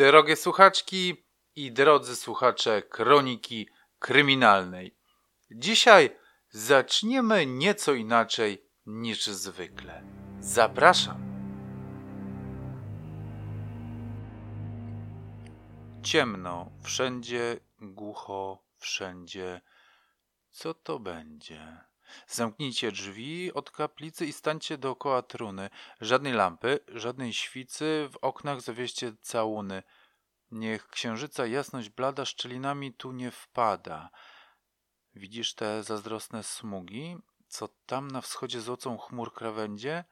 Drogie słuchaczki i drodzy słuchacze kroniki kryminalnej. Dzisiaj zaczniemy nieco inaczej niż zwykle. Zapraszam. Ciemno, wszędzie, głucho, wszędzie. Co to będzie? Zamknijcie drzwi od kaplicy i stańcie dookoła truny. Żadnej lampy, żadnej świcy, w oknach zawieście całuny. Niech księżyca jasność blada szczelinami tu nie wpada. Widzisz te zazdrosne smugi, co tam na wschodzie złocą chmur krawędzie?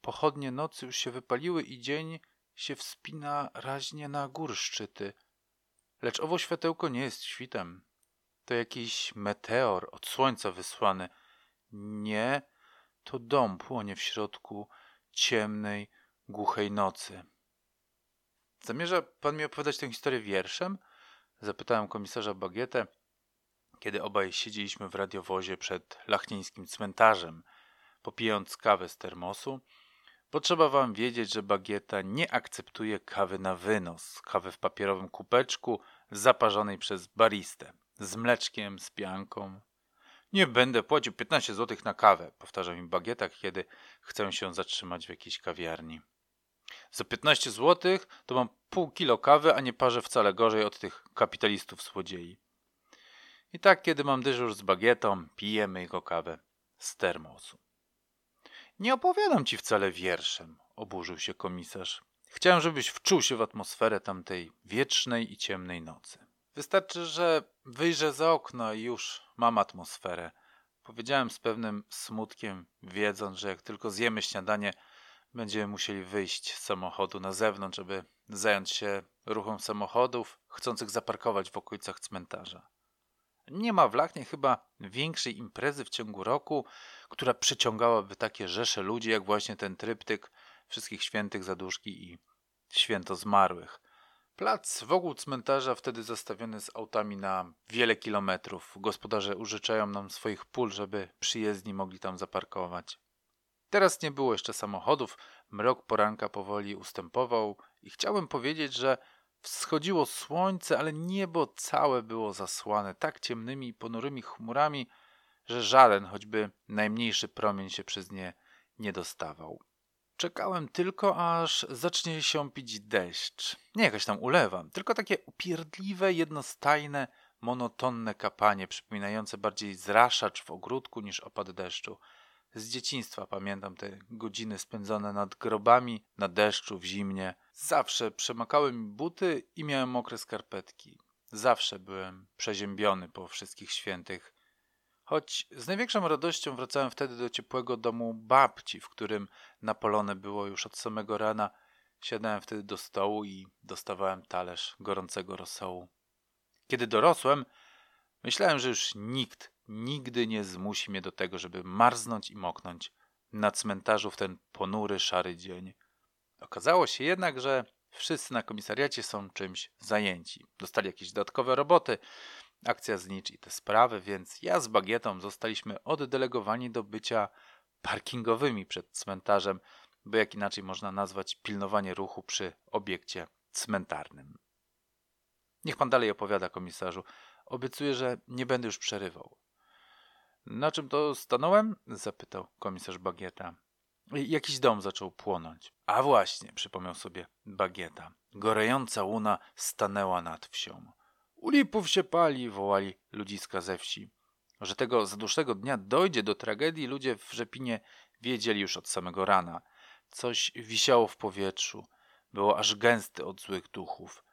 Pochodnie nocy już się wypaliły i dzień się wspina raźnie na gór szczyty. Lecz owo światełko nie jest świtem. To jakiś meteor od słońca wysłany – nie, to dom płonie w środku ciemnej, głuchej nocy. Zamierza pan mi opowiadać tę historię wierszem? Zapytałem komisarza Bagietę, kiedy obaj siedzieliśmy w radiowozie przed lachnieńskim cmentarzem, popijając kawę z termosu. Potrzeba wam wiedzieć, że Bagieta nie akceptuje kawy na wynos, kawy w papierowym kupeczku, zaparzonej przez baristę, z mleczkiem, z pianką, nie będę płacił 15 zł na kawę, powtarza mi bagietak, kiedy chcę się zatrzymać w jakiejś kawiarni. Za 15 zł to mam pół kilo kawy, a nie parzę wcale gorzej od tych kapitalistów złodziei. I tak, kiedy mam dyżur z bagietą, pijemy jego kawę z termosu. Nie opowiadam ci wcale wierszem, oburzył się komisarz. Chciałem, żebyś wczuł się w atmosferę tamtej wiecznej i ciemnej nocy. Wystarczy, że wyjrzę za okno i już mam atmosferę. Powiedziałem z pewnym smutkiem, wiedząc, że jak tylko zjemy śniadanie, będziemy musieli wyjść z samochodu na zewnątrz, żeby zająć się ruchom samochodów chcących zaparkować w okolicach cmentarza. Nie ma w Lachnie chyba większej imprezy w ciągu roku, która przyciągałaby takie rzesze ludzi, jak właśnie ten tryptyk wszystkich świętych zaduszki i święto zmarłych. Plac wokół cmentarza wtedy zastawiony z autami na wiele kilometrów. Gospodarze użyczają nam swoich pól, żeby przyjezdni mogli tam zaparkować. Teraz nie było jeszcze samochodów, mrok poranka powoli ustępował i chciałem powiedzieć, że wschodziło słońce, ale niebo całe było zasłane tak ciemnymi i ponurymi chmurami, że żaden, choćby najmniejszy promień się przez nie nie dostawał. Czekałem tylko, aż zacznie się pić deszcz. Nie jakaś tam ulewa, tylko takie upierdliwe, jednostajne, monotonne kapanie, przypominające bardziej zraszacz w ogródku niż opad deszczu. Z dzieciństwa pamiętam te godziny spędzone nad grobami, na deszczu, w zimnie. Zawsze przemakały mi buty i miałem mokre skarpetki. Zawsze byłem przeziębiony po wszystkich świętych. Choć z największą radością wracałem wtedy do ciepłego domu babci, w którym napolone było już od samego rana. Siadałem wtedy do stołu i dostawałem talerz gorącego rosołu. Kiedy dorosłem, myślałem, że już nikt nigdy nie zmusi mnie do tego, żeby marznąć i moknąć na cmentarzu w ten ponury, szary dzień. Okazało się jednak, że wszyscy na komisariacie są czymś zajęci. Dostali jakieś dodatkowe roboty, akcja znicz i te sprawy, więc ja z Bagietą zostaliśmy oddelegowani do bycia parkingowymi przed cmentarzem, bo jak inaczej można nazwać pilnowanie ruchu przy obiekcie cmentarnym. Niech pan dalej opowiada, komisarzu. Obiecuję, że nie będę już przerywał. Na czym to stanąłem? zapytał komisarz Bagieta. Jakiś dom zaczął płonąć. A właśnie, przypomniał sobie Bagieta. Gorejąca łuna stanęła nad wsią. U lipów się pali, wołali ludziska ze wsi. Że tego zadłużnego dnia dojdzie do tragedii, ludzie w Rzepinie wiedzieli już od samego rana. Coś wisiało w powietrzu. Było aż gęsty od złych duchów.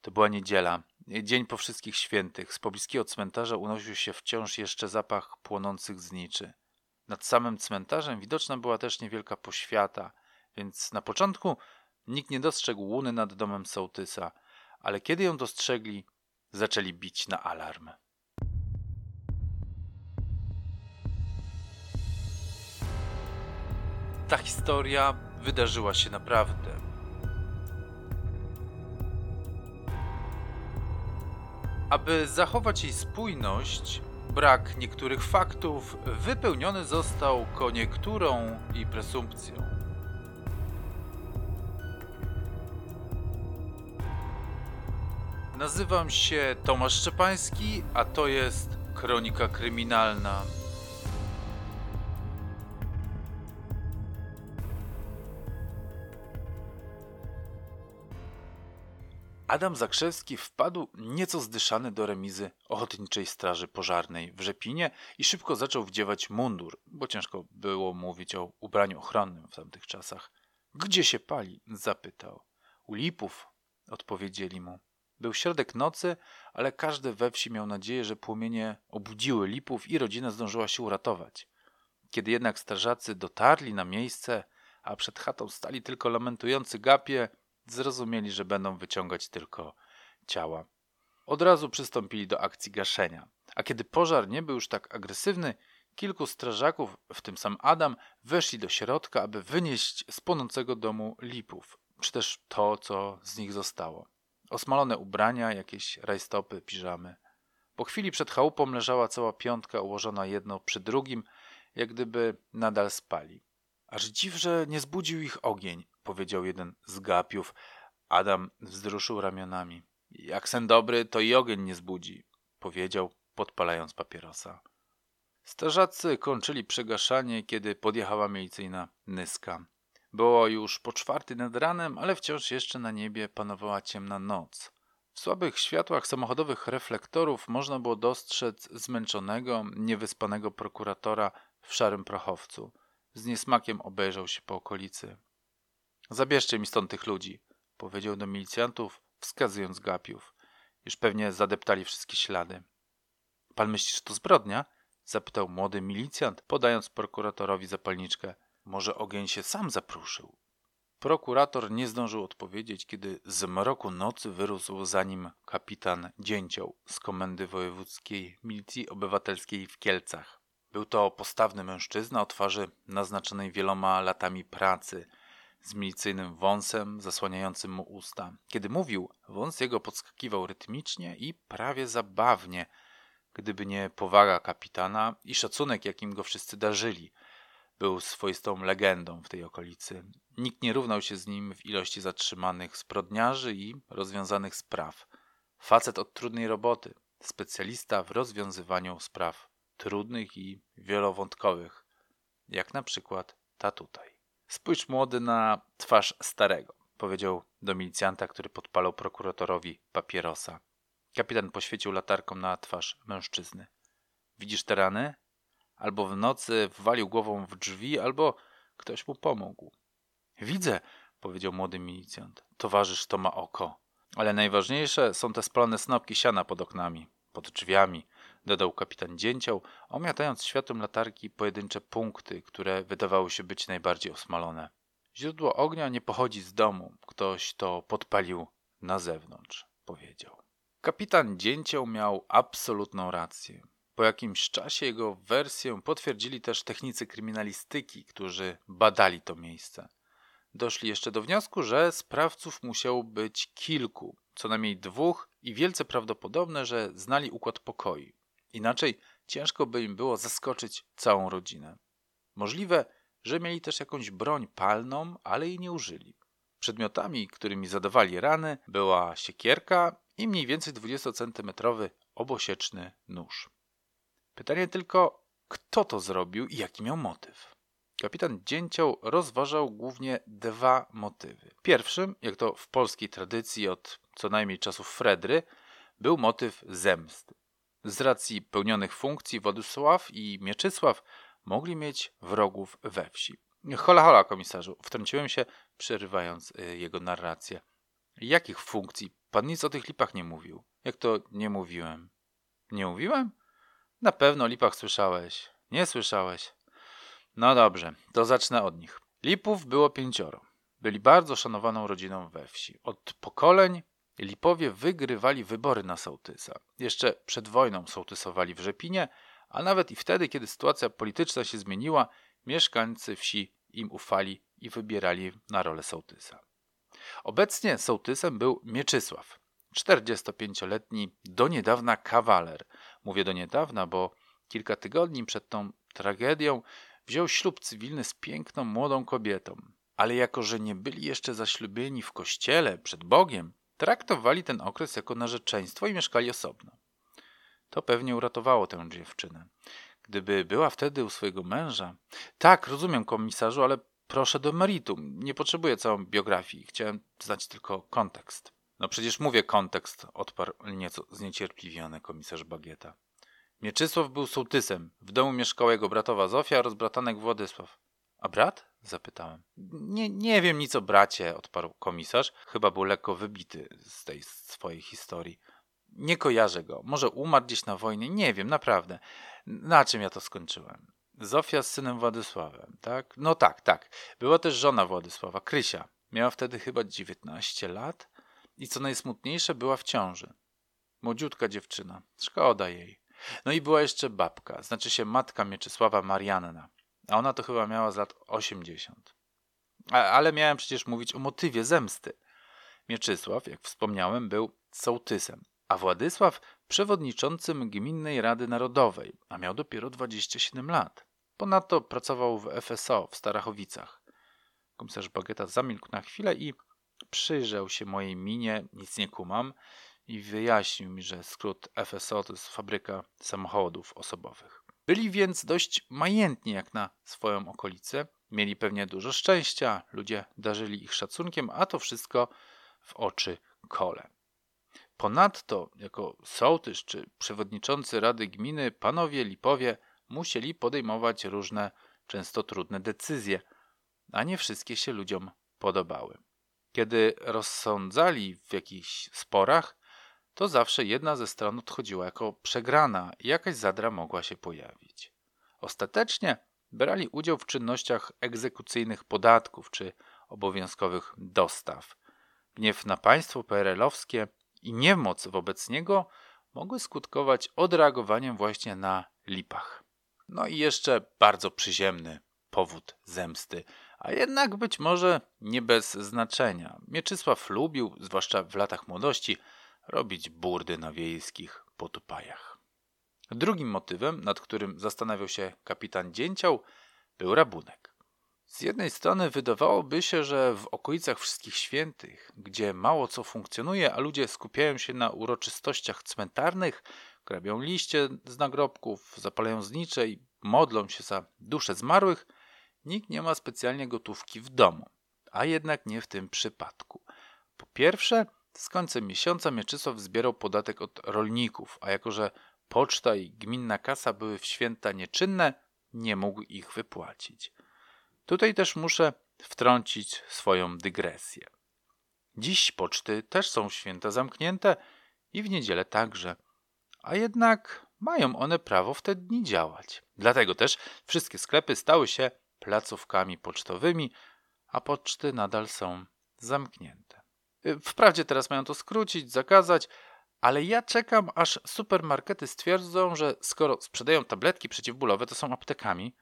To była niedziela, dzień po wszystkich świętych. Z pobliskiego cmentarza unosił się wciąż jeszcze zapach płonących zniczy. Nad samym cmentarzem widoczna była też niewielka poświata, więc na początku nikt nie dostrzegł łuny nad domem sołtysa, ale kiedy ją dostrzegli, zaczęli bić na alarm. Ta historia wydarzyła się naprawdę. Aby zachować jej spójność, brak niektórych faktów wypełniony został koniekturą i presumpcją. Nazywam się Tomasz Szczepański, a to jest Kronika Kryminalna. Adam Zakrzewski wpadł nieco zdyszany do remizy Ochotniczej Straży Pożarnej w Rzepinie i szybko zaczął wdziewać mundur, bo ciężko było mówić o ubraniu ochronnym w tamtych czasach. Gdzie się pali? zapytał. U lipów, odpowiedzieli mu. Był środek nocy, ale każdy we wsi miał nadzieję, że płomienie obudziły lipów i rodzina zdążyła się uratować. Kiedy jednak strażacy dotarli na miejsce, a przed chatą stali tylko lamentujący gapie, zrozumieli, że będą wyciągać tylko ciała. Od razu przystąpili do akcji gaszenia. A kiedy pożar nie był już tak agresywny, kilku strażaków, w tym sam Adam, weszli do środka, aby wynieść z płonącego domu lipów, czy też to, co z nich zostało. Osmalone ubrania, jakieś rajstopy, piżamy. Po chwili przed chałupą leżała cała piątka ułożona jedno przy drugim, jak gdyby nadal spali. Aż dziw, że nie zbudził ich ogień, powiedział jeden z gapiów. Adam wzruszył ramionami. Jak sen dobry, to i ogień nie zbudzi, powiedział, podpalając papierosa. Strażacy kończyli przegaszanie, kiedy podjechała milicyjna nyska. Było już po czwarty nad ranem, ale wciąż jeszcze na niebie panowała ciemna noc. W słabych światłach samochodowych reflektorów można było dostrzec zmęczonego, niewyspanego prokuratora w szarym prochowcu. Z niesmakiem obejrzał się po okolicy. Zabierzcie mi stąd tych ludzi, powiedział do milicjantów, wskazując gapiów. Już pewnie zadeptali wszystkie ślady. Pan myśli, że to zbrodnia? zapytał młody milicjant, podając prokuratorowi zapalniczkę. Może ogień się sam zapruszył? Prokurator nie zdążył odpowiedzieć, kiedy z mroku nocy wyrósł za nim kapitan Dzięcioł z Komendy Wojewódzkiej Milicji Obywatelskiej w Kielcach. Był to postawny mężczyzna o twarzy naznaczonej wieloma latami pracy, z milicyjnym wąsem zasłaniającym mu usta. Kiedy mówił, wąs jego podskakiwał rytmicznie i prawie zabawnie, gdyby nie powaga kapitana i szacunek, jakim go wszyscy darzyli – był swoistą legendą w tej okolicy. Nikt nie równał się z nim w ilości zatrzymanych zbrodniarzy i rozwiązanych spraw. Facet od trudnej roboty, specjalista w rozwiązywaniu spraw trudnych i wielowątkowych, jak na przykład ta tutaj. Spójrz młody na twarz starego, powiedział do milicjanta, który podpalał prokuratorowi papierosa. Kapitan poświecił latarką na twarz mężczyzny. Widzisz te rany? albo w nocy walił głową w drzwi, albo ktoś mu pomógł. Widzę, powiedział młody milicjant. Towarzysz to ma oko. Ale najważniejsze są te spalone snopki siana pod oknami, pod drzwiami, dodał kapitan Dzięcioł, omiatając światłem latarki pojedyncze punkty, które wydawały się być najbardziej osmalone. Źródło ognia nie pochodzi z domu, ktoś to podpalił na zewnątrz, powiedział. Kapitan Dzięcioł miał absolutną rację. Po jakimś czasie jego wersję potwierdzili też technicy kryminalistyki, którzy badali to miejsce. Doszli jeszcze do wniosku, że sprawców musiało być kilku, co najmniej dwóch i wielce prawdopodobne, że znali układ pokoi. Inaczej ciężko by im było zaskoczyć całą rodzinę. Możliwe, że mieli też jakąś broń palną, ale jej nie użyli. Przedmiotami, którymi zadawali rany, była siekierka i mniej więcej 20-centymetrowy obosieczny nóż. Pytanie tylko, kto to zrobił i jaki miał motyw. Kapitan Dzięcioł rozważał głównie dwa motywy. Pierwszym, jak to w polskiej tradycji od co najmniej czasów Fredry, był motyw zemsty. Z racji pełnionych funkcji Władysław i Mieczysław mogli mieć wrogów we wsi. Hola, hola, komisarzu, wtrąciłem się, przerywając y, jego narrację. Jakich funkcji? Pan nic o tych lipach nie mówił. Jak to nie mówiłem? Nie mówiłem? Na pewno o lipach słyszałeś. Nie słyszałeś. No dobrze, to zacznę od nich. Lipów było pięcioro. Byli bardzo szanowaną rodziną we wsi. Od pokoleń Lipowie wygrywali wybory na sołtysa. Jeszcze przed wojną sołtysowali w Rzepinie, a nawet i wtedy, kiedy sytuacja polityczna się zmieniła, mieszkańcy wsi im ufali i wybierali na rolę sołtysa. Obecnie sołtysem był Mieczysław, 45-letni do niedawna kawaler. Mówię do niedawna, bo kilka tygodni przed tą tragedią wziął ślub cywilny z piękną młodą kobietą. Ale jako, że nie byli jeszcze zaślubieni w kościele przed Bogiem, traktowali ten okres jako narzeczeństwo i mieszkali osobno. To pewnie uratowało tę dziewczynę. Gdyby była wtedy u swojego męża. Tak, rozumiem, komisarzu, ale proszę do meritum. Nie potrzebuję całą biografii. Chciałem znać tylko kontekst. No przecież mówię kontekst, odparł nieco zniecierpliwiony komisarz Bagieta. Mieczysław był sołtysem. W domu mieszkała jego bratowa Zofia oraz bratanek Władysław. A brat? Zapytałem. Nie, nie wiem nic o bracie, odparł komisarz. Chyba był lekko wybity z tej swojej historii. Nie kojarzę go. Może umarł gdzieś na wojnie. Nie wiem, naprawdę. Na czym ja to skończyłem? Zofia z synem Władysławem, tak? No tak, tak. Była też żona Władysława, Krysia. Miała wtedy chyba 19 lat i co najsmutniejsze, była w ciąży. Młodziutka dziewczyna. Szkoda jej. No i była jeszcze babka, znaczy się matka Mieczysława Marianna. A ona to chyba miała z lat 80. A, ale miałem przecież mówić o motywie zemsty. Mieczysław, jak wspomniałem, był sołtysem, a Władysław przewodniczącym Gminnej Rady Narodowej, a miał dopiero 27 lat. Ponadto pracował w FSO w Starachowicach. Komisarz Bagieta zamilkł na chwilę i przyjrzał się mojej minie, nic nie kumam, i wyjaśnił mi, że skrót FSO to jest fabryka samochodów osobowych. Byli więc dość majętni jak na swoją okolicę, mieli pewnie dużo szczęścia, ludzie darzyli ich szacunkiem, a to wszystko w oczy kole. Ponadto, jako sołtys czy przewodniczący Rady Gminy, panowie Lipowie musieli podejmować różne, często trudne decyzje, a nie wszystkie się ludziom podobały. Kiedy rozsądzali w jakichś sporach, to zawsze jedna ze stron odchodziła jako przegrana i jakaś zadra mogła się pojawić. Ostatecznie brali udział w czynnościach egzekucyjnych podatków czy obowiązkowych dostaw. Gniew na państwo PRL-owskie i niemoc wobec niego mogły skutkować odreagowaniem właśnie na lipach. No i jeszcze bardzo przyziemny powód zemsty, a jednak być może nie bez znaczenia. Mieczysław lubił, zwłaszcza w latach młodości, robić burdy na wiejskich potupajach. Drugim motywem, nad którym zastanawiał się kapitan Dzięcioł, był rabunek. Z jednej strony wydawałoby się, że w okolicach Wszystkich Świętych, gdzie mało co funkcjonuje, a ludzie skupiają się na uroczystościach cmentarnych, grabią liście z nagrobków, zapalają znicze i modlą się za dusze zmarłych, nikt nie ma specjalnie gotówki w domu. A jednak nie w tym przypadku. Po pierwsze, z końcem miesiąca Mieczysław zbierał podatek od rolników, a jako że poczta i gminna kasa były w święta nieczynne, nie mógł ich wypłacić. Tutaj też muszę wtrącić swoją dygresję. Dziś poczty też są święta zamknięte i w niedzielę także, a jednak mają one prawo w te dni działać. Dlatego też wszystkie sklepy stały się placówkami pocztowymi, a poczty nadal są zamknięte. Wprawdzie teraz mają to skrócić, zakazać, ale ja czekam, aż supermarkety stwierdzą, że skoro sprzedają tabletki przeciwbólowe, to są aptekami,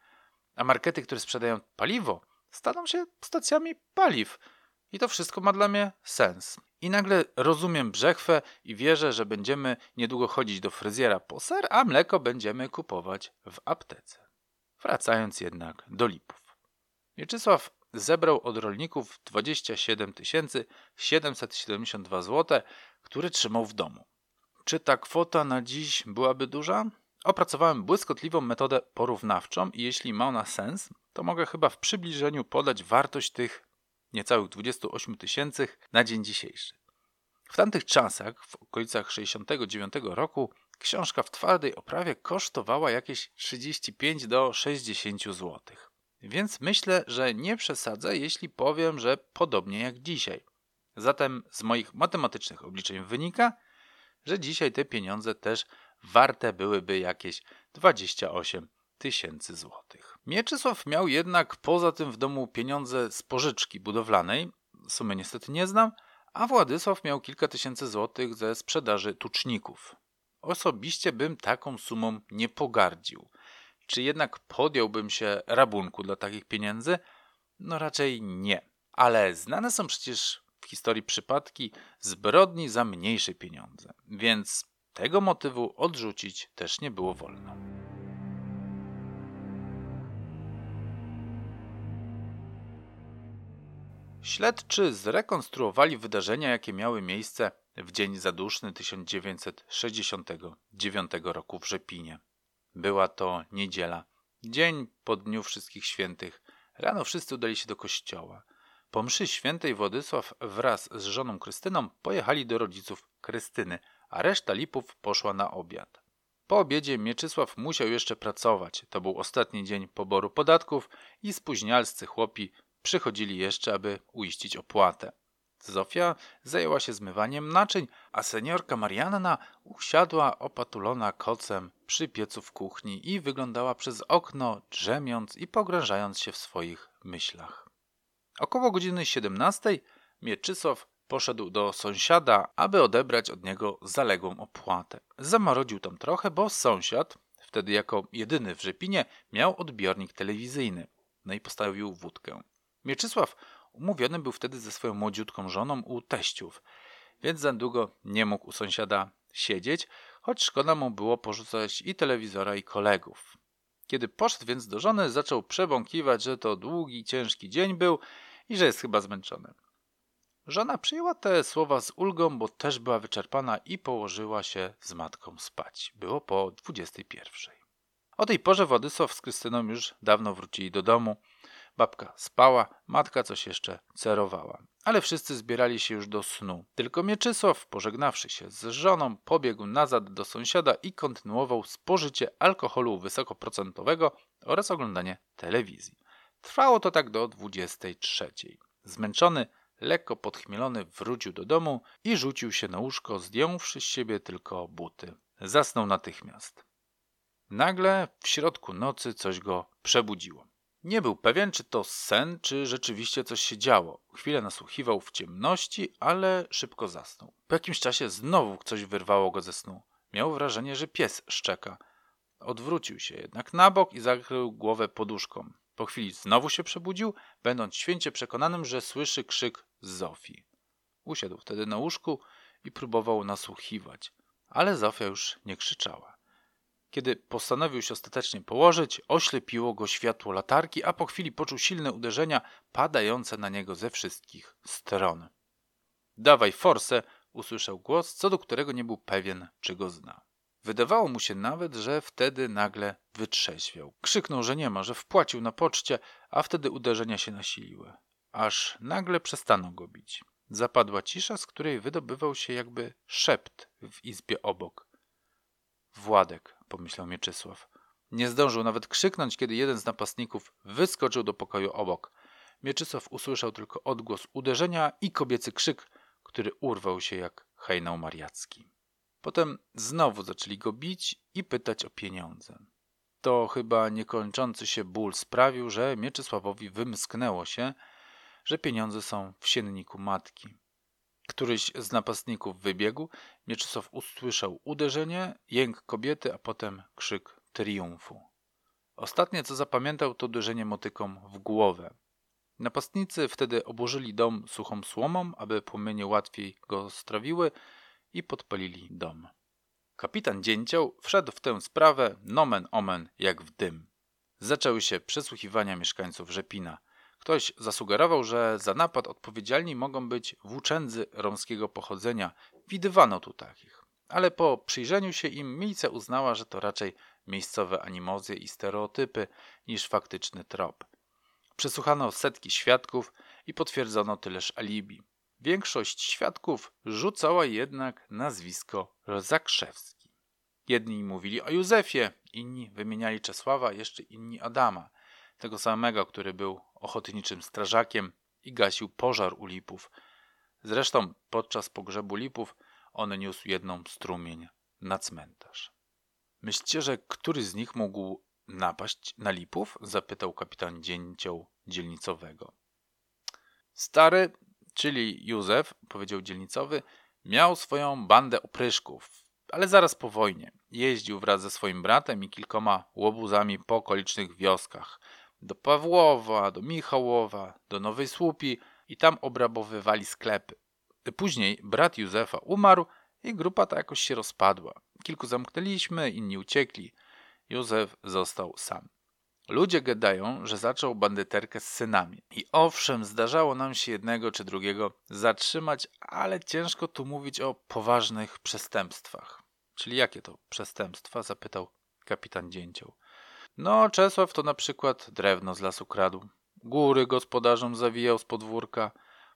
a markety, które sprzedają paliwo, staną się stacjami paliw. I to wszystko ma dla mnie sens. I nagle rozumiem brzechwę i wierzę, że będziemy niedługo chodzić do fryzjera po ser, a mleko będziemy kupować w aptece. Wracając jednak do lipów. Mieczysław zebrał od rolników 27 772 zł, które trzymał w domu. Czy ta kwota na dziś byłaby duża? Opracowałem błyskotliwą metodę porównawczą i jeśli ma ona sens, to mogę chyba w przybliżeniu podać wartość tych niecałych 28 tysięcy na dzień dzisiejszy. W tamtych czasach, w okolicach 69 roku, książka w twardej oprawie kosztowała jakieś 35 do 60 złotych. Więc myślę, że nie przesadzę, jeśli powiem, że podobnie jak dzisiaj. Zatem z moich matematycznych obliczeń wynika, że dzisiaj te pieniądze też warte byłyby jakieś 28 tysięcy złotych. Mieczysław miał jednak poza tym w domu pieniądze z pożyczki budowlanej, sumy niestety nie znam, a Władysław miał kilka tysięcy złotych ze sprzedaży tuczników. Osobiście bym taką sumą nie pogardził. Czy jednak podjąłbym się rabunku dla takich pieniędzy? No raczej nie. Ale znane są przecież w historii przypadki zbrodni za mniejsze pieniądze, więc tego motywu odrzucić też nie było wolno. Śledczy zrekonstruowali wydarzenia, jakie miały miejsce w dzień zaduszny 1969 roku w Rzepinie. Była to niedziela, dzień po Dniu Wszystkich Świętych. Rano wszyscy udali się do kościoła. Po mszy świętej Władysław wraz z żoną Krystyną pojechali do rodziców Krystyny, a reszta lipów poszła na obiad. Po obiedzie Mieczysław musiał jeszcze pracować. To był ostatni dzień poboru podatków i spóźnialscy chłopi przychodzili jeszcze, aby uiścić opłatę. Zofia zajęła się zmywaniem naczyń, a seniorka Marianna usiadła opatulona kocem przy piecu w kuchni i wyglądała przez okno, drzemiąc i pogrążając się w swoich myślach. Około godziny 17 Mieczysław poszedł do sąsiada, aby odebrać od niego zaległą opłatę. Zamarodził tam trochę, bo sąsiad, wtedy jako jedyny w Rzepinie, miał odbiornik telewizyjny. No i postawił wódkę. Mieczysław umówiony był wtedy ze swoją młodziutką żoną u teściów, więc za długo nie mógł u sąsiada siedzieć, choć szkoda mu było porzucać i telewizora, i kolegów. Kiedy poszedł więc do żony, zaczął przebąkiwać, że to długi, ciężki dzień był i że jest chyba zmęczony. Żona przyjęła te słowa z ulgą, bo też była wyczerpana i położyła się z matką spać. Było po 21. O tej porze Władysław z Krystyną już dawno wrócili do domu. Babka spała, matka coś jeszcze cerowała. Ale wszyscy zbierali się już do snu. Tylko Mieczysław, pożegnawszy się z żoną, pobiegł nazad do sąsiada i kontynuował spożycie alkoholu wysokoprocentowego oraz oglądanie telewizji. Trwało to tak do 23. Zmęczony, lekko podchmielony, wrócił do domu i rzucił się na łóżko, zdjąwszy z siebie tylko buty. Zasnął natychmiast. Nagle w środku nocy coś go przebudziło. Nie był pewien, czy to sen, czy rzeczywiście coś się działo. Chwilę nasłuchiwał w ciemności, ale szybko zasnął. Po jakimś czasie znowu coś wyrwało go ze snu. Miał wrażenie, że pies szczeka. Odwrócił się jednak na bok i zakrył głowę poduszką. Po chwili znowu się przebudził, będąc święcie przekonanym, że słyszy krzyk Zofii. Usiadł wtedy na łóżku i próbował nasłuchiwać, ale Zofia już nie krzyczała. Kiedy postanowił się ostatecznie położyć, oślepiło go światło latarki, a po chwili poczuł silne uderzenia padające na niego ze wszystkich stron. Dawaj forsę, usłyszał głos, co do którego nie był pewien, czy go zna. Wydawało mu się nawet, że wtedy nagle wytrzeźwiał. Krzyknął, że nie ma, że wpłacił na poczcie, a wtedy uderzenia się nasiliły. Aż nagle przestano go bić. Zapadła cisza, z której wydobywał się jakby szept w izbie obok. Władek, pomyślał Mieczysław. Nie zdążył nawet krzyknąć, kiedy jeden z napastników wyskoczył do pokoju obok. Mieczysław usłyszał tylko odgłos uderzenia i kobiecy krzyk, który urwał się jak hejnał mariacki. Potem znowu zaczęli go bić i pytać o pieniądze. To chyba niekończący się ból sprawił, że Mieczysławowi wymsknęło się, że pieniądze są w sienniku matki. Któryś z napastników wybiegł, Mieczysław usłyszał uderzenie, jęk kobiety, a potem krzyk triumfu. Ostatnie, co zapamiętał, to uderzenie motyką w głowę. Napastnicy wtedy obłożyli dom suchą słomą, aby płomienie łatwiej go strawiły i podpalili dom. Kapitan Dzięcioł wszedł w tę sprawę nomen omen jak w dym. Zaczęły się przesłuchiwania mieszkańców Rzepina – Ktoś zasugerował, że za napad odpowiedzialni mogą być włóczędzy romskiego pochodzenia. Widywano tu takich. Ale po przyjrzeniu się im milicja uznała, że to raczej miejscowe animozje i stereotypy niż faktyczny trop. Przesłuchano setki świadków i potwierdzono tyleż alibi. Większość świadków rzucała jednak nazwisko Zakrzewski. Jedni mówili o Józefie, inni wymieniali Czesława, jeszcze inni Adama tego samego, który był ochotniczym strażakiem i gasił pożar u lipów. Zresztą podczas pogrzebu lipów on niósł jedną strumień na cmentarz. Myślicie, że który z nich mógł napaść na lipów? zapytał kapitan dzięcioł dzielnicowego. Stary, czyli Józef, powiedział dzielnicowy, miał swoją bandę opryszków, ale zaraz po wojnie. Jeździł wraz ze swoim bratem i kilkoma łobuzami po okolicznych wioskach do Pawłowa, do Michałowa, do Nowej Słupi i tam obrabowywali sklepy. Później brat Józefa umarł i grupa ta jakoś się rozpadła. Kilku zamknęliśmy, inni uciekli. Józef został sam. Ludzie gadają, że zaczął bandyterkę z synami. I owszem, zdarzało nam się jednego czy drugiego zatrzymać, ale ciężko tu mówić o poważnych przestępstwach. Czyli jakie to przestępstwa? zapytał kapitan Dzięcioł. No, Czesław to na przykład drewno z lasu kradł, góry gospodarzom zawijał z podwórka,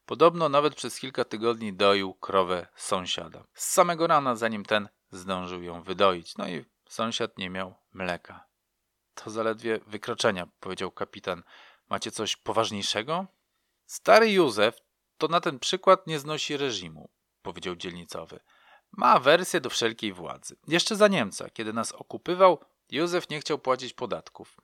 podobno nawet przez kilka tygodni doił krowę sąsiada. Z samego rana, zanim ten zdążył ją wydoić, no i sąsiad nie miał mleka. To zaledwie wykroczenia, powiedział kapitan. Macie coś poważniejszego? Stary Józef to na ten przykład nie znosi reżimu, powiedział dzielnicowy. Ma wersję do wszelkiej władzy. Jeszcze za Niemca, kiedy nas okupywał, Józef nie chciał płacić podatków.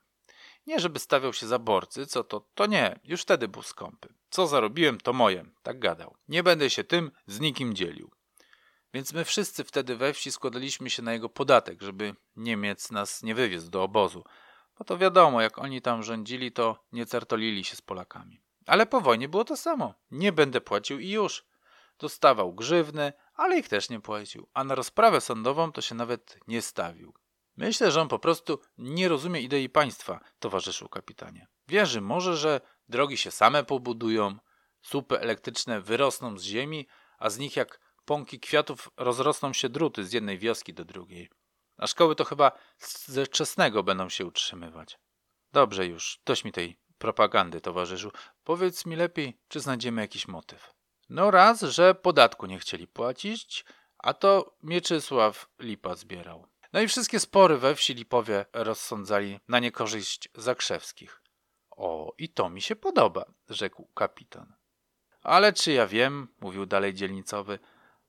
Nie, żeby stawiał się za borcy, co to, to nie, już wtedy był skąpy. Co zarobiłem, to moje, tak gadał. Nie będę się tym z nikim dzielił. Więc my wszyscy wtedy we wsi składaliśmy się na jego podatek, żeby Niemiec nas nie wywiózł do obozu. Bo to wiadomo, jak oni tam rządzili, to nie certolili się z Polakami. Ale po wojnie było to samo. Nie będę płacił i już. Dostawał grzywny, ale ich też nie płacił. A na rozprawę sądową to się nawet nie stawił. Myślę, że on po prostu nie rozumie idei państwa, towarzyszu kapitanie. Wierzy może, że drogi się same pobudują, słupy elektryczne wyrosną z ziemi, a z nich jak pąki kwiatów rozrosną się druty z jednej wioski do drugiej. A szkoły to chyba ze czesnego będą się utrzymywać. Dobrze już, dość mi tej propagandy, towarzyszu. Powiedz mi lepiej, czy znajdziemy jakiś motyw. No raz, że podatku nie chcieli płacić, a to Mieczysław Lipa zbierał. No i wszystkie spory we wsi Lipowie rozsądzali na niekorzyść Zakrzewskich. O, i to mi się podoba, rzekł kapitan. Ale czy ja wiem, mówił dalej dzielnicowy,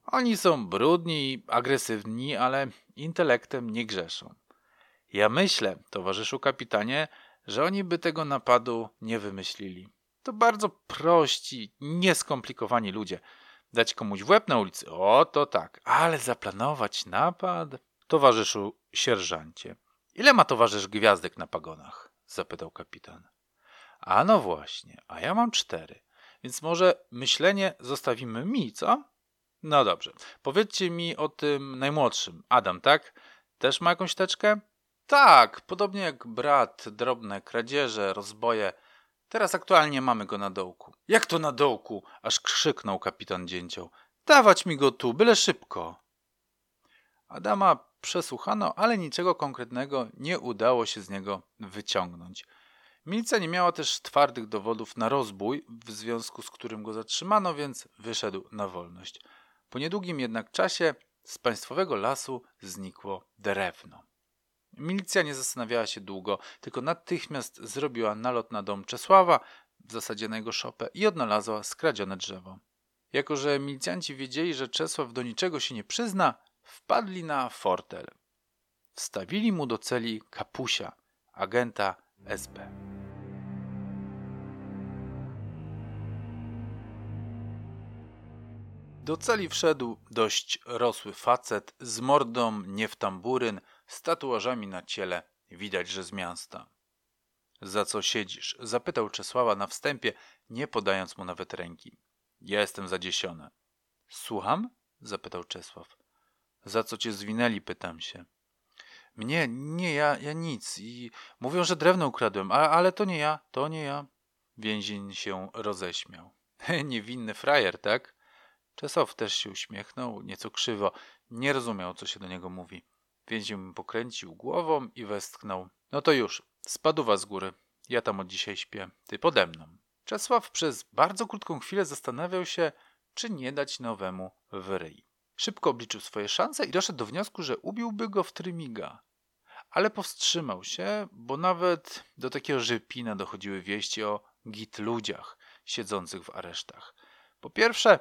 oni są brudni i agresywni, ale intelektem nie grzeszą. Ja myślę, towarzyszu kapitanie, że oni by tego napadu nie wymyślili. To bardzo prości, nieskomplikowani ludzie. Dać komuś w łeb na ulicy, o to tak, ale zaplanować napad? Towarzyszu sierżancie, ile ma towarzysz gwiazdek na pagonach? zapytał kapitan. A no właśnie, a ja mam cztery, więc może myślenie zostawimy mi, co? No dobrze, powiedzcie mi o tym najmłodszym, Adam, tak? Też ma jakąś teczkę? Tak, podobnie jak brat, drobne kradzieże, rozboje. Teraz aktualnie mamy go na dołku. Jak to na dołku? Aż krzyknął kapitan dzięcioł. Dawać mi go tu, byle szybko. Adama przesłuchano, ale niczego konkretnego nie udało się z niego wyciągnąć. Milicja nie miała też twardych dowodów na rozbój, w związku z którym go zatrzymano, więc wyszedł na wolność. Po niedługim jednak czasie z państwowego lasu znikło drewno. Milicja nie zastanawiała się długo, tylko natychmiast zrobiła nalot na dom Czesława, w zasadzie na jego szopę, i odnalazła skradzione drzewo. Jako, że milicjanci wiedzieli, że Czesław do niczego się nie przyzna, wpadli na fortel. Wstawili mu do celi kapusia, agenta SB. Do celi wszedł dość rosły facet z mordą nie w tamburyn, z tatuażami na ciele, widać, że z miasta. Za co siedzisz? zapytał Czesława na wstępie, nie podając mu nawet ręki. Ja jestem zadziesiony. Słucham? zapytał Czesław. Za co cię zwinęli, pytam się. Mnie, nie, ja, ja nic. I mówią, że drewno ukradłem, a, ale to nie ja, to nie ja. Więzień się roześmiał. Niewinny frajer, tak? Czesław też się uśmiechnął, nieco krzywo. Nie rozumiał, co się do niego mówi. Więzień pokręcił głową i westchnął. No to już, spadł z góry. Ja tam od dzisiaj śpię. Ty pode mną. Czesław przez bardzo krótką chwilę zastanawiał się, czy nie dać nowemu w ryj. Szybko obliczył swoje szanse i doszedł do wniosku, że ubiłby go w trymiga. Ale powstrzymał się, bo nawet do takiego żypina dochodziły wieści o git ludziach siedzących w aresztach. Po pierwsze,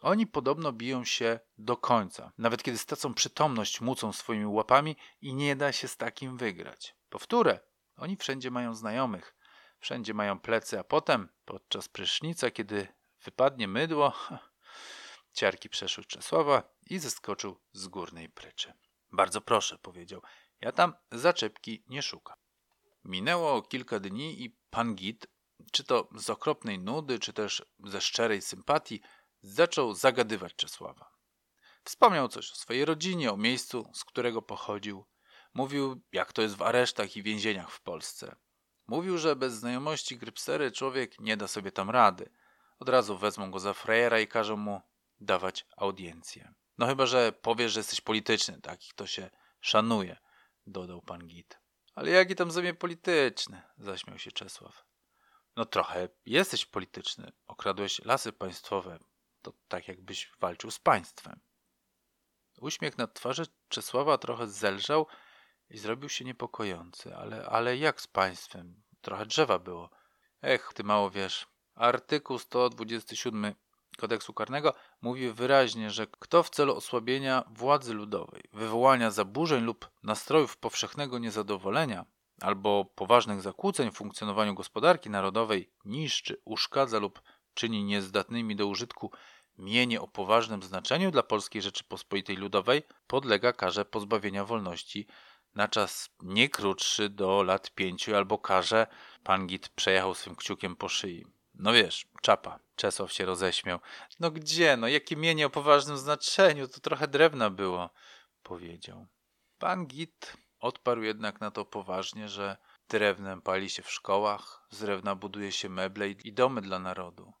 oni podobno biją się do końca. Nawet kiedy stracą przytomność, mucą swoimi łapami i nie da się z takim wygrać. Powtórę, oni wszędzie mają znajomych, wszędzie mają plecy, a potem, podczas prysznica, kiedy wypadnie mydło, ciarki przeszły Czesława i zeskoczył z górnej pryczy. Bardzo proszę, powiedział, ja tam zaczepki nie szukam. Minęło kilka dni i pan Git, czy to z okropnej nudy, czy też ze szczerej sympatii, zaczął zagadywać Czesława. Wspomniał coś o swojej rodzinie, o miejscu, z którego pochodził. Mówił, jak to jest w aresztach i więzieniach w Polsce. Mówił, że bez znajomości Grypsery człowiek nie da sobie tam rady. Od razu wezmą go za frejera i każą mu dawać audiencję. No chyba, że powiesz, że jesteś polityczny, takich to się szanuje, dodał pan Git. Ale jaki tam zamiar polityczny? zaśmiał się Czesław. No trochę jesteś polityczny. Okradłeś lasy państwowe. To tak jakbyś walczył z państwem. Uśmiech na twarzy Czesława trochę zelżał i zrobił się niepokojący. Ale, ale jak z państwem? Trochę drzewa było. Ech, ty mało wiesz. Artykuł 127 kodeksu karnego mówi wyraźnie, że kto w celu osłabienia władzy ludowej, wywołania zaburzeń lub nastrojów powszechnego niezadowolenia albo poważnych zakłóceń w funkcjonowaniu gospodarki narodowej niszczy, uszkadza lub czyni niezdatnymi do użytku mienie o poważnym znaczeniu dla Polskiej Rzeczypospolitej Ludowej, podlega karze pozbawienia wolności na czas nie krótszy do lat pięciu albo karze. Pan Git przejechał swym kciukiem po szyi. No wiesz, czapa. Czesław się roześmiał. No gdzie, no jakie mienie o poważnym znaczeniu, to trochę drewna było, powiedział. Pan Git odparł jednak na to poważnie, że drewnem pali się w szkołach, z drewna buduje się meble i domy dla narodu.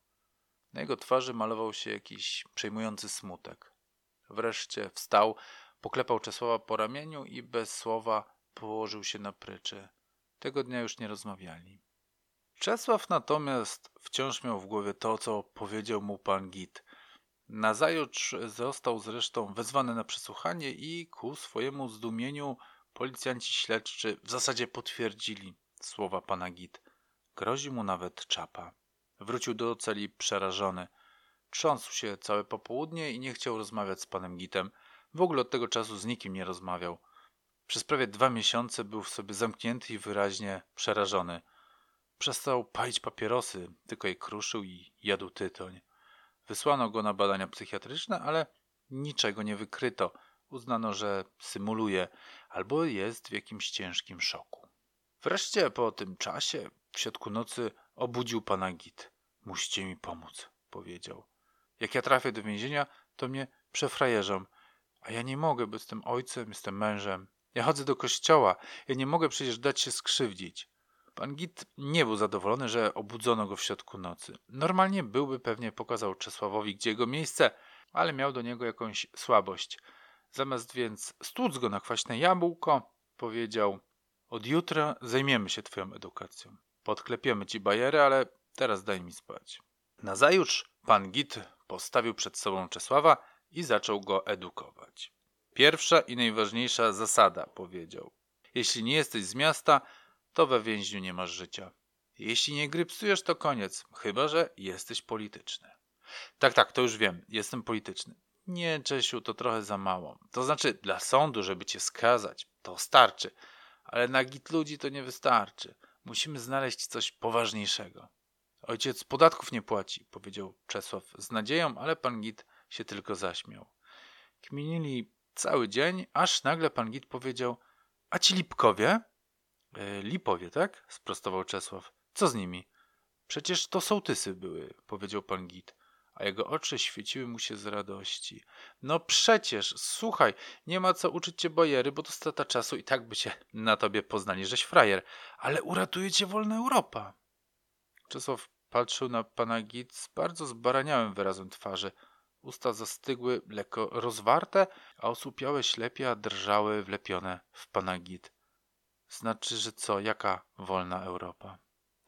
Na jego twarzy malował się jakiś przejmujący smutek. Wreszcie wstał, poklepał Czesława po ramieniu i bez słowa położył się na pryczy. Tego dnia już nie rozmawiali. Czesław natomiast wciąż miał w głowie to, co powiedział mu pan Git. Nazajutrz został zresztą wezwany na przesłuchanie i ku swojemu zdumieniu policjanci śledczy w zasadzie potwierdzili słowa pana Git. Grozi mu nawet czapa. Wrócił do celi przerażony. Trząsł się całe popołudnie i nie chciał rozmawiać z panem Gitem. W ogóle od tego czasu z nikim nie rozmawiał. Przez prawie dwa miesiące był w sobie zamknięty i wyraźnie przerażony. Przestał palić papierosy, tylko je kruszył i jadł tytoń. Wysłano go na badania psychiatryczne, ale niczego nie wykryto. Uznano, że symuluje albo jest w jakimś ciężkim szoku. Wreszcie po tym czasie, w środku nocy, obudził pana Git. Musicie mi pomóc, powiedział. Jak ja trafię do więzienia, to mnie przefrajerzą. A ja nie mogę, bo jestem ojcem, jestem mężem. Ja chodzę do kościoła. Ja nie mogę przecież dać się skrzywdzić. Pan Git nie był zadowolony, że obudzono go w środku nocy. Normalnie byłby pewnie pokazał Czesławowi, gdzie jego miejsce, ale miał do niego jakąś słabość. Zamiast więc stłuc go na kwaśne jabłko, powiedział od jutra zajmiemy się twoją edukacją. Podklepiemy ci bajery, ale teraz daj mi spać. Nazajutrz pan Git postawił przed sobą Czesława i zaczął go edukować. Pierwsza i najważniejsza zasada, powiedział. Jeśli nie jesteś z miasta, to we więźniu nie masz życia. Jeśli nie grypsujesz, to koniec, chyba że jesteś polityczny. Tak, tak, to już wiem, jestem polityczny. Nie, Czesiu, to trochę za mało. To znaczy, dla sądu, żeby cię skazać, to starczy, ale na git ludzi to nie wystarczy. Musimy znaleźć coś poważniejszego. Ojciec podatków nie płaci, powiedział Czesław z nadzieją, ale pan Git się tylko zaśmiał. Kminili cały dzień, aż nagle pan Git powiedział: A ci Lipkowie? E, Lipowie, tak? sprostował Czesław. Co z nimi? Przecież to sołtysy były, powiedział pan Git, a jego oczy świeciły mu się z radości. No przecież, słuchaj, nie ma co uczyć cię bojery, bo to strata czasu i tak by się na tobie poznali, żeś frajer, ale uratuje cię wolna Europa. Czesław patrzył na pana Git z bardzo zbaraniałym wyrazem twarzy. Usta zastygły, lekko rozwarte, a osłupiałe ślepia drżały wlepione w pana Git. Znaczy, że co? Jaka wolna Europa?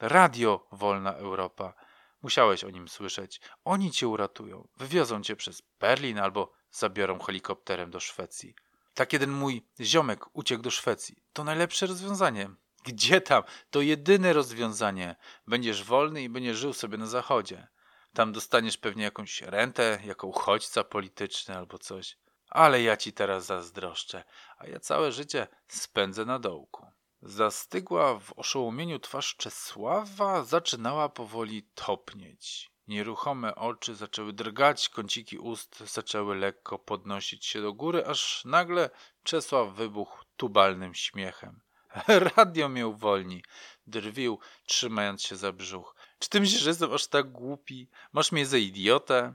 Radio Wolna Europa. Musiałeś o nim słyszeć. Oni cię uratują. Wywiozą cię przez Berlin albo zabiorą helikopterem do Szwecji. Tak jeden mój ziomek uciekł do Szwecji. To najlepsze rozwiązanie. Gdzie tam? To jedyne rozwiązanie. Będziesz wolny i będziesz żył sobie na zachodzie. Tam dostaniesz pewnie jakąś rentę, jako uchodźca polityczny albo coś. Ale ja ci teraz zazdroszczę, a ja całe życie spędzę na dołku. Zastygła w oszołomieniu twarz Czesława zaczynała powoli topnieć. Nieruchome oczy zaczęły drgać, kąciki ust zaczęły lekko podnosić się do góry, aż nagle Czesław wybuchł tubalnym śmiechem. Radio mię uwolni, drwił, trzymając się za brzuch. Czy ty myślisz, że jestem aż tak głupi? Masz mnie za idiotę?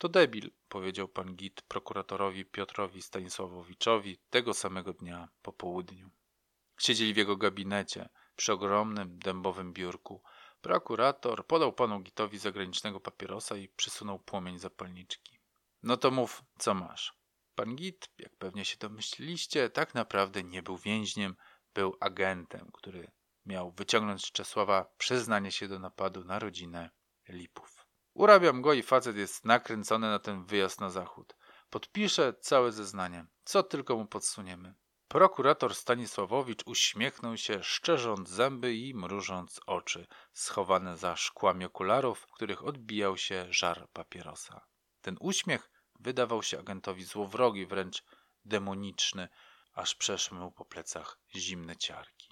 To debil, powiedział pan Git prokuratorowi Piotrowi Stanisławowiczowi tego samego dnia po południu. Siedzieli w jego gabinecie. przy ogromnym dębowym biurku. Prokurator podał panu Gitowi zagranicznego papierosa i przysunął płomień zapalniczki. No to mów, co masz. Pan Git, jak pewnie się domyśliliście, tak naprawdę nie był więźniem, był agentem, który miał wyciągnąć z Czesława przyznanie się do napadu na rodzinę Lipów. Urabiam go i facet jest nakręcony na ten wyjazd na zachód. Podpisze całe zeznanie, co tylko mu podsuniemy. Prokurator Stanisławowicz uśmiechnął się, szczerząc zęby i mrużąc oczy, schowane za szkłami okularów, w których odbijał się żar papierosa. Ten uśmiech wydawał się agentowi złowrogi, wręcz demoniczny, aż przeszły mu po plecach zimne ciarki.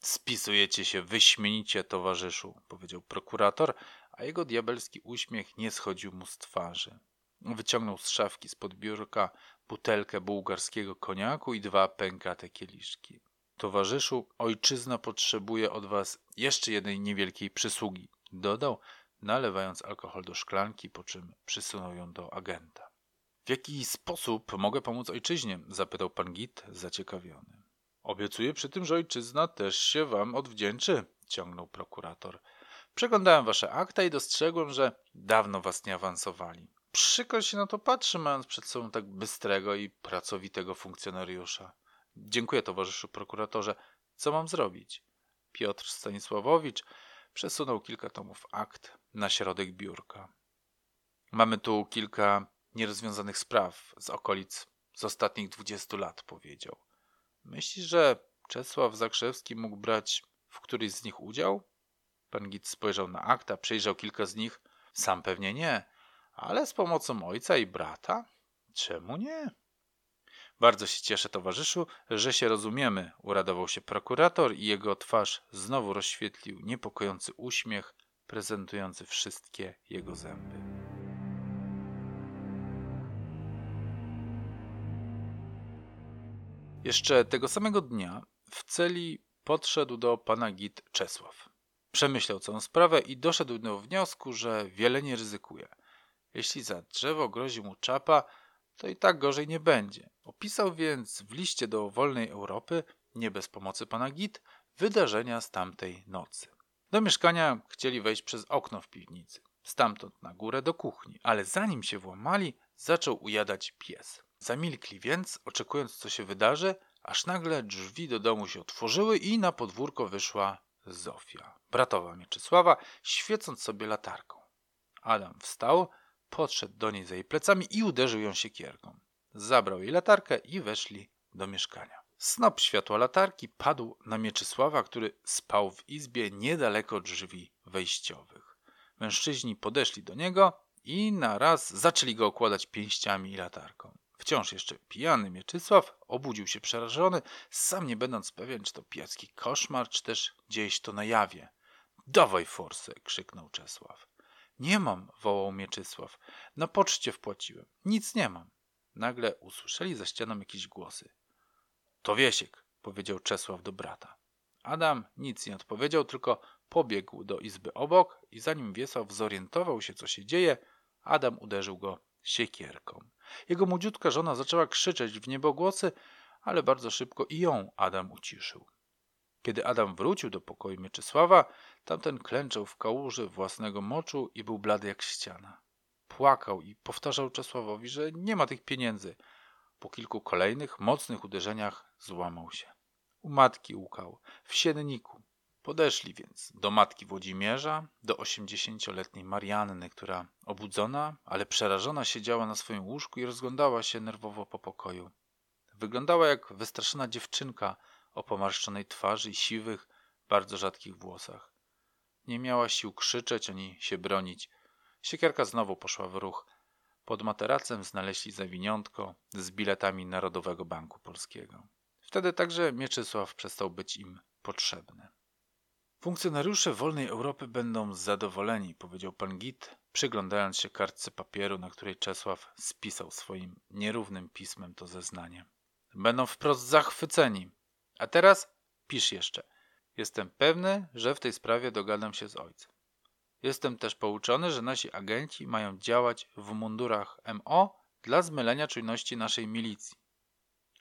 Spisujecie się wyśmienicie, towarzyszu, powiedział prokurator, a jego diabelski uśmiech nie schodził mu z twarzy. Wyciągnął z szafki spod biurka butelkę bułgarskiego koniaku i dwa pękate kieliszki. Towarzyszu, ojczyzna potrzebuje od was jeszcze jednej niewielkiej przysługi, dodał, nalewając alkohol do szklanki, po czym przysunął ją do agenta. W jaki sposób mogę pomóc ojczyźnie? zapytał pan Git, zaciekawiony. Obiecuję przy tym, że ojczyzna też się wam odwdzięczy, ciągnął prokurator. Przeglądałem wasze akta i dostrzegłem, że dawno was nie awansowali. Przykro się na to patrzy, mając przed sobą tak bystrego i pracowitego funkcjonariusza. Dziękuję, towarzyszu prokuratorze. Co mam zrobić? Piotr Stanisławowicz przesunął kilka tomów akt na środek biurka. Mamy tu kilka nierozwiązanych spraw z okolic z ostatnich dwudziestu lat, powiedział. Myślisz, że Czesław Zakrzewski mógł brać w któryś z nich udział? Pan Git spojrzał na akta, przejrzał kilka z nich. Sam pewnie nie, ale z pomocą ojca i brata? Czemu nie? Bardzo się cieszę, towarzyszu, że się rozumiemy, uradował się prokurator i jego twarz znowu rozświetlił niepokojący uśmiech, prezentujący wszystkie jego zęby. Jeszcze tego samego dnia w celi podszedł do pana Git Czesław. Przemyślał całą sprawę i doszedł do wniosku, że wiele nie ryzykuje. Jeśli za drzewo grozi mu czapa, to i tak gorzej nie będzie. Opisał więc w liście do wolnej Europy, nie bez pomocy pana Git, wydarzenia z tamtej nocy. Do mieszkania chcieli wejść przez okno w piwnicy, stamtąd na górę do kuchni, ale zanim się włamali, zaczął ujadać pies. Zamilkli więc, oczekując co się wydarzy, aż nagle drzwi do domu się otworzyły i na podwórko wyszła Zofia, bratowa Mieczysława, świecąc sobie latarką. Adam wstał, podszedł do niej za jej plecami i uderzył ją siekierką. Zabrał jej latarkę i weszli do mieszkania. Snop światła latarki padł na Mieczysława, który spał w izbie niedaleko drzwi wejściowych. Mężczyźni podeszli do niego i na raz zaczęli go okładać pięściami i latarką. Wciąż jeszcze pijany Mieczysław obudził się przerażony, sam nie będąc pewien, czy to pijacki koszmar, czy też gdzieś to na jawie. Dawaj forsę! krzyknął Czesław. Nie mam, wołał Mieczysław. Na poczcie wpłaciłem. Nic nie mam. Nagle usłyszeli za ścianą jakieś głosy. To Wiesiek, powiedział Czesław do brata. Adam nic nie odpowiedział, tylko pobiegł do izby obok i zanim Wiesław zorientował się, co się dzieje, Adam uderzył go siekierką. Jego młodziutka żona zaczęła krzyczeć w niebogłosy, ale bardzo szybko i ją Adam uciszył. Kiedy Adam wrócił do pokoju Mieczysława, tamten klęczał w kałuży własnego moczu i był blady jak ściana. Płakał i powtarzał Czesławowi, że nie ma tych pieniędzy. Po kilku kolejnych, mocnych uderzeniach złamał się. U matki łukał, w sienniku. Podeszli więc do matki Włodzimierza, do osiemdziesięcioletniej Marianny, która obudzona, ale przerażona siedziała na swoim łóżku i rozglądała się nerwowo po pokoju. Wyglądała jak wystraszona dziewczynka o pomarszczonej twarzy i siwych, bardzo rzadkich włosach. Nie miała sił krzyczeć ani się bronić. Siekierka znowu poszła w ruch. Pod materacem znaleźli zawiniątko z biletami Narodowego Banku Polskiego. Wtedy także Mieczysław przestał być im potrzebny. Funkcjonariusze wolnej Europy będą zadowoleni, powiedział pan Git, przyglądając się kartce papieru, na której Czesław spisał swoim nierównym pismem to zeznanie. Będą wprost zachwyceni. A teraz pisz jeszcze. Jestem pewny, że w tej sprawie dogadam się z ojcem. Jestem też pouczony, że nasi agenci mają działać w mundurach MO dla zmylenia czujności naszej milicji.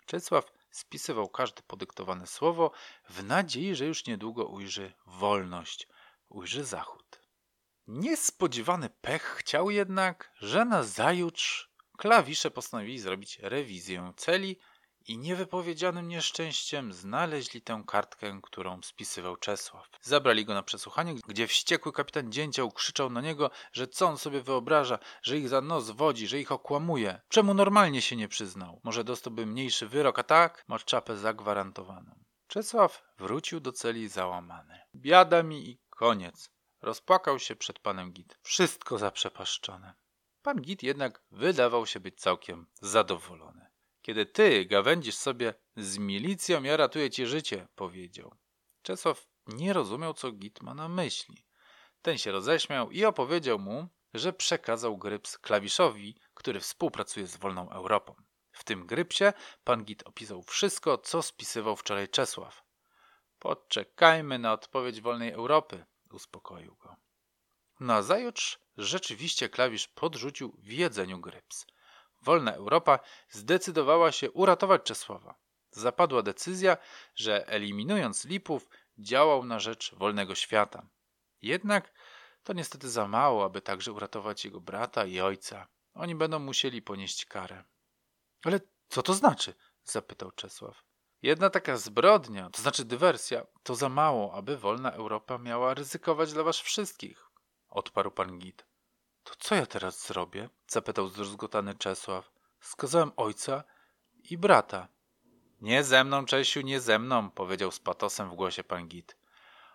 Czesław spisywał każde podyktowane słowo w nadziei, że już niedługo ujrzy wolność, ujrzy zachód. Niespodziewany pech chciał jednak, że na zajutrz klawisze postanowili zrobić rewizję celi i niewypowiedzianym nieszczęściem znaleźli tę kartkę, którą spisywał Czesław. Zabrali go na przesłuchanie, gdzie wściekły kapitan Dzięcioł krzyczał na niego, że co on sobie wyobraża, że ich za nos wodzi, że ich okłamuje. Czemu normalnie się nie przyznał? Może dostałby mniejszy wyrok, a tak ma czapę zagwarantowaną. Czesław wrócił do celi załamany. Biada mi i koniec. Rozpłakał się przed panem Git. Wszystko zaprzepaszczone. Pan Git jednak wydawał się być całkiem zadowolony. Kiedy ty gawędzisz sobie z milicją, ja ratuję ci życie, powiedział. Czesław nie rozumiał, co Git ma na myśli. Ten się roześmiał i opowiedział mu, że przekazał Gryps klawiszowi, który współpracuje z Wolną Europą. W tym Grypsie pan Git opisał wszystko, co spisywał wczoraj Czesław. Poczekajmy na odpowiedź Wolnej Europy, uspokoił go. Nazajutrz rzeczywiście klawisz podrzucił w jedzeniu Gryps. Wolna Europa zdecydowała się uratować Czesława. Zapadła decyzja, że eliminując Lipów, działał na rzecz wolnego świata. Jednak to niestety za mało, aby także uratować jego brata i ojca. Oni będą musieli ponieść karę. Ale co to znaczy? zapytał Czesław. Jedna taka zbrodnia, to znaczy dywersja, to za mało, aby wolna Europa miała ryzykować dla was wszystkich, odparł pan Git. To co ja teraz zrobię? zapytał zdruzgotany Czesław. Skazałem ojca i brata. Nie ze mną, Czesiu, nie ze mną, powiedział z patosem w głosie pan Git.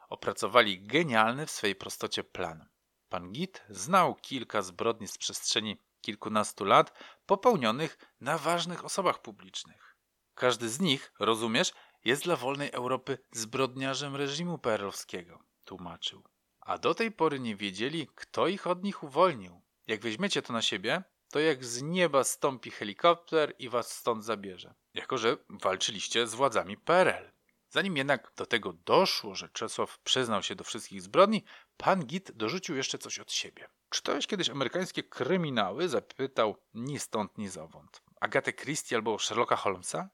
Opracowali genialny w swej prostocie plan. Pan Git znał kilka zbrodni z przestrzeni kilkunastu lat popełnionych na ważnych osobach publicznych. Każdy z nich, rozumiesz, jest dla wolnej Europy zbrodniarzem reżimu perlowskiego, tłumaczył. A do tej pory nie wiedzieli, kto ich od nich uwolnił. Jak weźmiecie to na siebie, to jak z nieba stąpi helikopter i was stąd zabierze. Jako, że walczyliście z władzami PRL. Zanim jednak do tego doszło, że Czesław przyznał się do wszystkich zbrodni, pan Git dorzucił jeszcze coś od siebie. Czytałeś kiedyś amerykańskie kryminały? Zapytał ni stąd, ni zowąd. Agatę Christie albo Sherlocka Holmesa?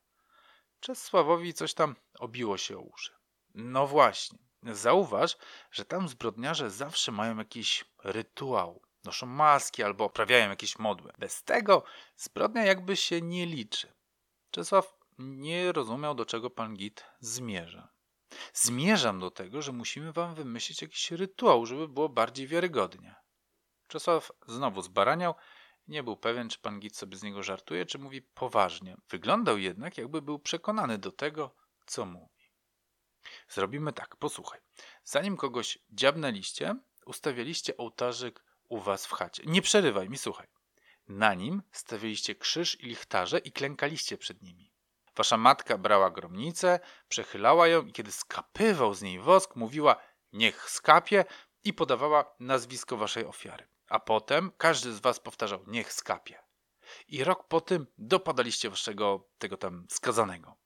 Czesławowi coś tam obiło się o uszy. No właśnie. Zauważ, że tam zbrodniarze zawsze mają jakiś rytuał. Noszą maski albo uprawiają jakieś modły. Bez tego zbrodnia jakby się nie liczy. Czesław nie rozumiał, do czego pan Git zmierza. Zmierzam do tego, że musimy wam wymyślić jakiś rytuał, żeby było bardziej wiarygodnie. Czesław znowu zbaraniał. Nie był pewien, czy pan Git sobie z niego żartuje, czy mówi poważnie. Wyglądał jednak, jakby był przekonany do tego, co mówi. Zrobimy tak, posłuchaj. Zanim kogoś dziabnęliście, ustawialiście ołtarzyk u was w chacie. Nie przerywaj mi, słuchaj. Na nim stawialiście krzyż i lichtarze i klękaliście przed nimi. Wasza matka brała gromnicę, przechylała ją i kiedy skapywał z niej wosk, mówiła niech skapie i podawała nazwisko waszej ofiary. A potem każdy z was powtarzał niech skapie. I rok po tym dopadaliście waszego tego tam skazanego.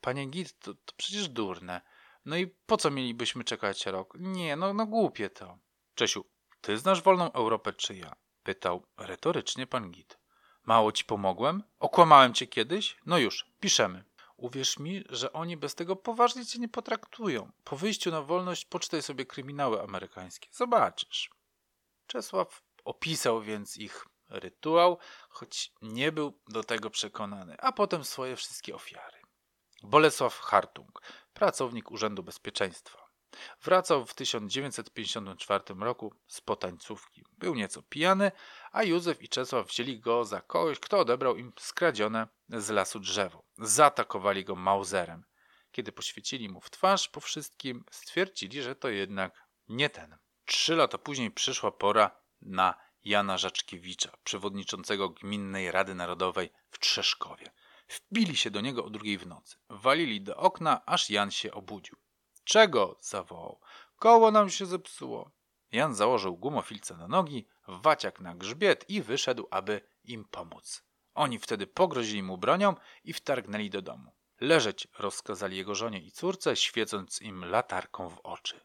Panie Git, to, to przecież durne. No i po co mielibyśmy czekać rok? Nie, no, no głupie to. Czesiu, ty znasz wolną Europę czy ja? Pytał retorycznie pan Git. Mało ci pomogłem? Okłamałem cię kiedyś? No już, piszemy. Uwierz mi, że oni bez tego poważnie cię nie potraktują. Po wyjściu na wolność poczytaj sobie kryminały amerykańskie. Zobaczysz. Czesław opisał więc ich rytuał, choć nie był do tego przekonany, a potem swoje wszystkie ofiary. Bolesław Hartung, pracownik Urzędu Bezpieczeństwa. Wracał w 1954 roku z potańcówki. Był nieco pijany, a Józef i Czesław wzięli go za kogoś, kto odebrał im skradzione z lasu drzewo. Zaatakowali go Mauserem. Kiedy poświecili mu w twarz po wszystkim, stwierdzili, że to jednak nie ten. Trzy lata później przyszła pora na Jana Żaczkiewicza, przewodniczącego Gminnej Rady Narodowej w Trzeszkowie. Wbili się do niego o drugiej w nocy. Walili do okna, aż Jan się obudził. Czego? zawołał. Koło nam się zepsuło. Jan założył gumofilce na nogi, waciak na grzbiet i wyszedł, aby im pomóc. Oni wtedy pogrozili mu bronią i wtargnęli do domu. Leżeć rozkazali jego żonie i córce, świecąc im latarką w oczy.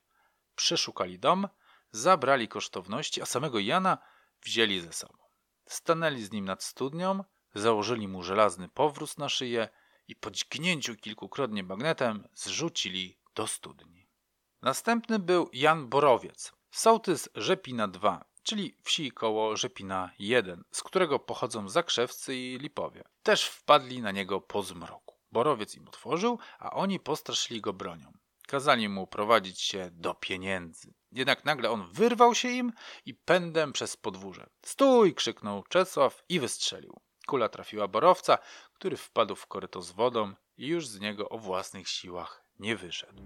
Przeszukali dom, zabrali kosztowności, a samego Jana wzięli ze sobą. Stanęli z nim nad studnią, założyli mu żelazny powróz na szyję i po dźgnięciu kilkukrotnie bagnetem zrzucili do studni. Następny był Jan Borowiec, sołtys Rzepina 2, czyli wsi koło Rzepina 1, z którego pochodzą Zakrzewcy i Lipowie. Też wpadli na niego po zmroku. Borowiec im otworzył, a oni postraszyli go bronią. Kazali mu prowadzić się do pieniędzy. Jednak nagle on wyrwał się im i pędem przez podwórze. Stój! krzyknął Czesław i wystrzelił. Kula trafiła borowca, który wpadł w koryto z wodą i już z niego o własnych siłach nie wyszedł.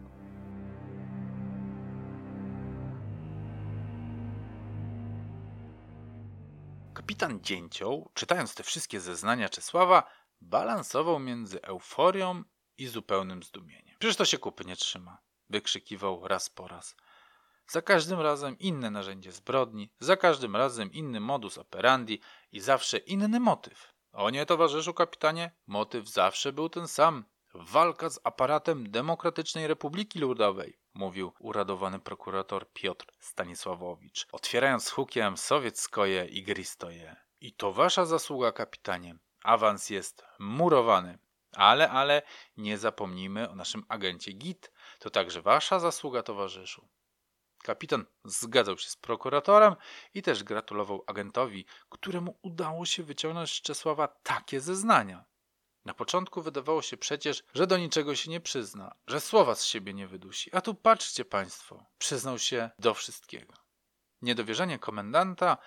Kapitan Dzięcioł, czytając te wszystkie zeznania Czesława, balansował między euforią i zupełnym zdumieniem. Przecież to się kupy nie trzyma, wykrzykiwał raz po raz. Za każdym razem inne narzędzie zbrodni, za każdym razem inny modus operandi i zawsze inny motyw. O nie, towarzyszu kapitanie, motyw zawsze był ten sam. Walka z aparatem Demokratycznej Republiki Ludowej, mówił uradowany prokurator Piotr Stanisławowicz, otwierając hukiem sowieckoje i gristoje. I to wasza zasługa, kapitanie. Awans jest murowany. Ale, ale nie zapomnijmy o naszym agencie GIT. To także wasza zasługa, towarzyszu. Kapitan zgadzał się z prokuratorem i też gratulował agentowi, któremu udało się wyciągnąć z Czesława takie zeznania. Na początku wydawało się przecież, że do niczego się nie przyzna, że słowa z siebie nie wydusi. A tu patrzcie państwo, przyznał się do wszystkiego. Niedowierzanie komendanta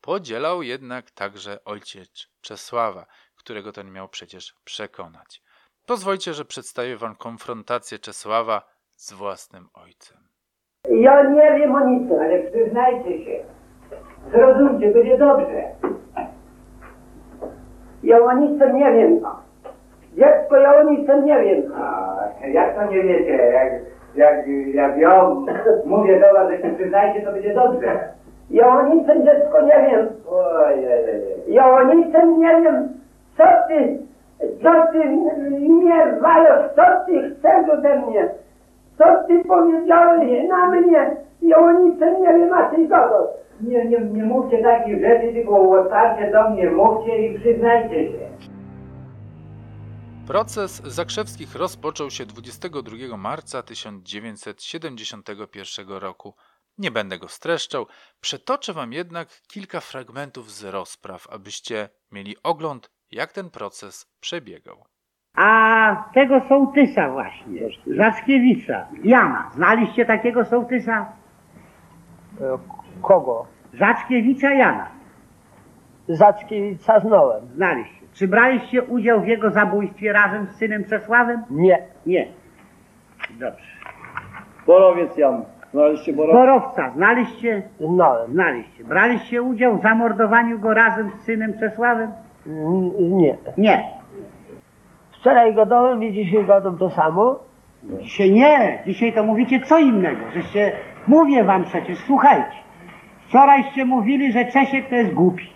podzielał jednak także ojciec Czesława, którego ten miał przecież przekonać. Pozwólcie, że przedstawię wam konfrontację Czesława z własnym ojcem. Ja nie wiem o nic, ale przyznajcie się. Zrozumcie, będzie dobrze. Ja o nic nie wiem. Dziecko, ja o nic nie wiem. A, jak to nie wiecie? Jak, jak, jak ja mówię do was, że się przyznajcie, to będzie dobrze. Ja o nic dziecko nie wiem. Ojej. Ja o nic nie wiem. Co ty, co ty mnie walasz, co ty chcesz ode mnie? Co ty powiedziałeś na mnie? Ja o nic nie wiem, a ty kogo? Nie, nie, nie mówcie takich rzeczy, tylko otwarcie do mnie mówcie i przyznajcie się. Proces Zakrzewskich rozpoczął się 22 marca 1971 roku. Nie będę go streszczał, przetoczę wam jednak kilka fragmentów z rozpraw, abyście mieli ogląd, jak ten proces przebiegał. A tego sołtysa właśnie, Zackiewicza, Jana, znaliście takiego sołtysa? E, Kogo? Zackiewicza Jana, Zackiewicza znałem. znaliście. Czy braliście udział w jego zabójstwie razem z synem Czesławem? Nie. Nie. Dobrze. Borowiec Jan. Znaliście Borowiec? Borowca, znaliście? Znałem. Znaliście. Braliście udział w zamordowaniu go razem z synem Czesławem? N- Nie. Nie. Wczoraj gadałem i dzisiaj gadam to samo. Dzisiaj nie. Dzisiaj to mówicie co innego. Żeście, mówię wam przecież, słuchajcie. Wczorajście mówili, że Czesiek to jest głupi.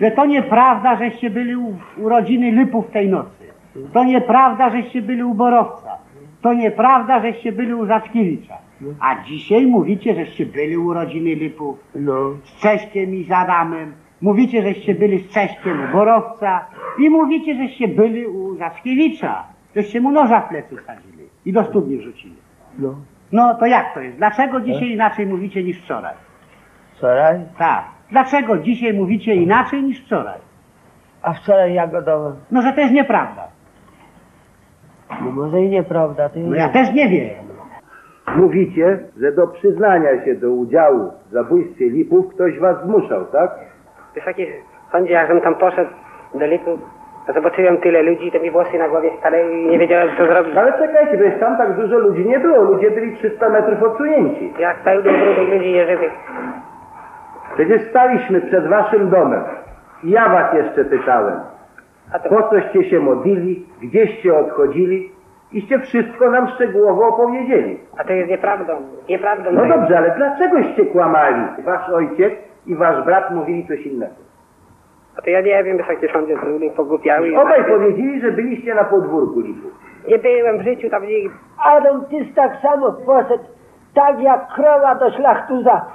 Że to nieprawda, żeście byli u, u rodziny Lypów tej nocy. To nieprawda, żeście byli u Borowca. To nieprawda, żeście byli u Zaczkiewicza. A dzisiaj mówicie, żeście byli u rodziny Lypów. No. z Cześkiem i z Adamem. Mówicie, żeście byli z Cześkiem u Borowca i mówicie, żeście byli u Zackiewicza. Żeście mu noża w plecy wsadzili i do studni wrzucili. No. No to jak to jest? Dlaczego dzisiaj inaczej mówicie niż wczoraj? Wczoraj? Tak. Dlaczego dzisiaj mówicie inaczej niż wczoraj? A wczoraj ja gadałem. No, że to jest nieprawda. No może i nieprawda, to No ja też nie wiem. Mówicie, że do przyznania się do udziału w zabójstwie Lipów ktoś was zmuszał, tak? Wysoki sądzie, jakbym tam poszedł do a zobaczyłem tyle ludzi, to mi włosy na głowie stanęły i nie wiedziałem, co zrobić. Ale czekajcie, przecież tam tak dużo ludzi nie było. Ludzie byli 300 metrów odsunięci. Jak pełno brudnych ludzi nieżywych. Przecież staliśmy przed waszym domem. Ja was jeszcze pytałem. To, Po coście się modlili, gdzieście odchodzili iście wszystko nam szczegółowo opowiedzieli. a to jest nieprawdą. Nieprawdą. No dobrze, ale dlaczegoście kłamali? Wasz ojciec i wasz brat mówili coś innego. A to ja nie wiem, wysoki sądzie, z ludzi pogłupiały. Obaj powiedzieli, że byliście na podwórku Lipów. Nie byłem w życiu tam nigdy. Adam, tyś tak samo poszedł, tak jak krowa do szlachtuza